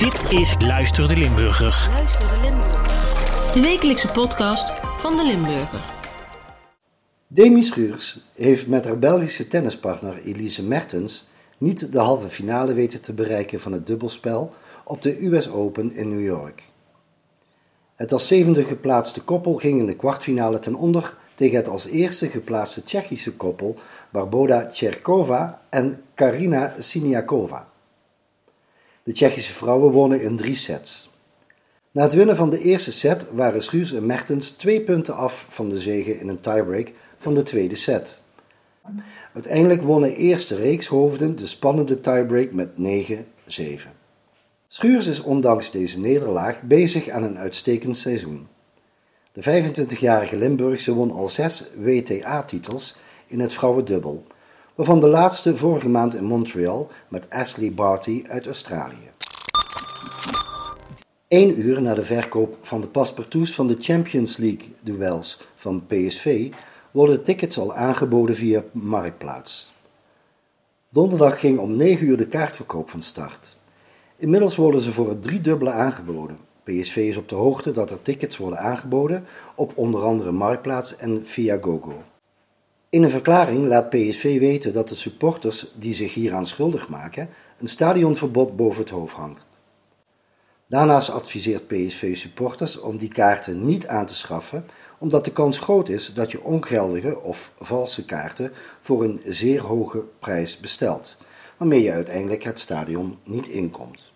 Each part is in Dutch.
Dit is Luister de Limburger. Luister de Limburger. De wekelijkse podcast van de Limburger. Demi Schuurs heeft met haar Belgische tennispartner Elise Mertens niet de halve finale weten te bereiken van het dubbelspel op de US Open in New York. Het als zevende geplaatste koppel ging in de kwartfinale ten onder tegen het als eerste geplaatste Tsjechische koppel Barboda Tcherkova en Karina Siniakova. De Tsjechische vrouwen wonnen in drie sets. Na het winnen van de eerste set waren Schuurs en Mertens twee punten af van de zege in een tiebreak van de tweede set. Uiteindelijk wonnen eerste reekshoofden de spannende tiebreak met 9-7. Schuurs is ondanks deze nederlaag bezig aan een uitstekend seizoen. De 25-jarige Limburgse won al zes WTA-titels in het vrouwendubbel, waarvan de laatste vorige maand in Montreal met Ashley Barty uit Australië. Eén uur na de verkoop van de paspartouts van de Champions League duels van PSV worden tickets al aangeboden via Marktplaats. Donderdag ging om 9 uur de kaartverkoop van start. Inmiddels worden ze voor het driedubbele aangeboden. PSV is op de hoogte dat er tickets worden aangeboden op onder andere Marktplaats en via GoGo. In een verklaring laat PSV weten dat de supporters die zich hieraan schuldig maken een stadionverbod boven het hoofd hangt. Daarnaast adviseert PSV supporters om die kaarten niet aan te schaffen, omdat de kans groot is dat je ongeldige of valse kaarten voor een zeer hoge prijs bestelt, waarmee je uiteindelijk het stadion niet inkomt.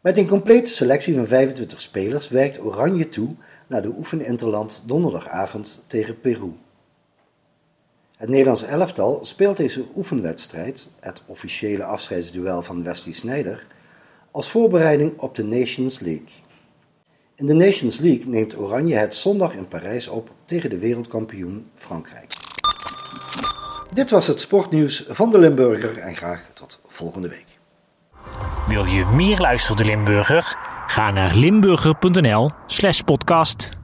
Met een complete selectie van 25 spelers werkt Oranje toe naar de oefeninterland donderdagavond tegen Peru. Het Nederlands elftal speelt deze oefenwedstrijd, het officiële afscheidsduel van Wesley Sneijder, als voorbereiding op de Nations League. In de Nations League neemt Oranje het zondag in Parijs op tegen de wereldkampioen Frankrijk. Dit was het sportnieuws van de Limburger en graag tot volgende week. Wil je meer luisteren de Limburger? Ga naar limburger.nl slash podcast.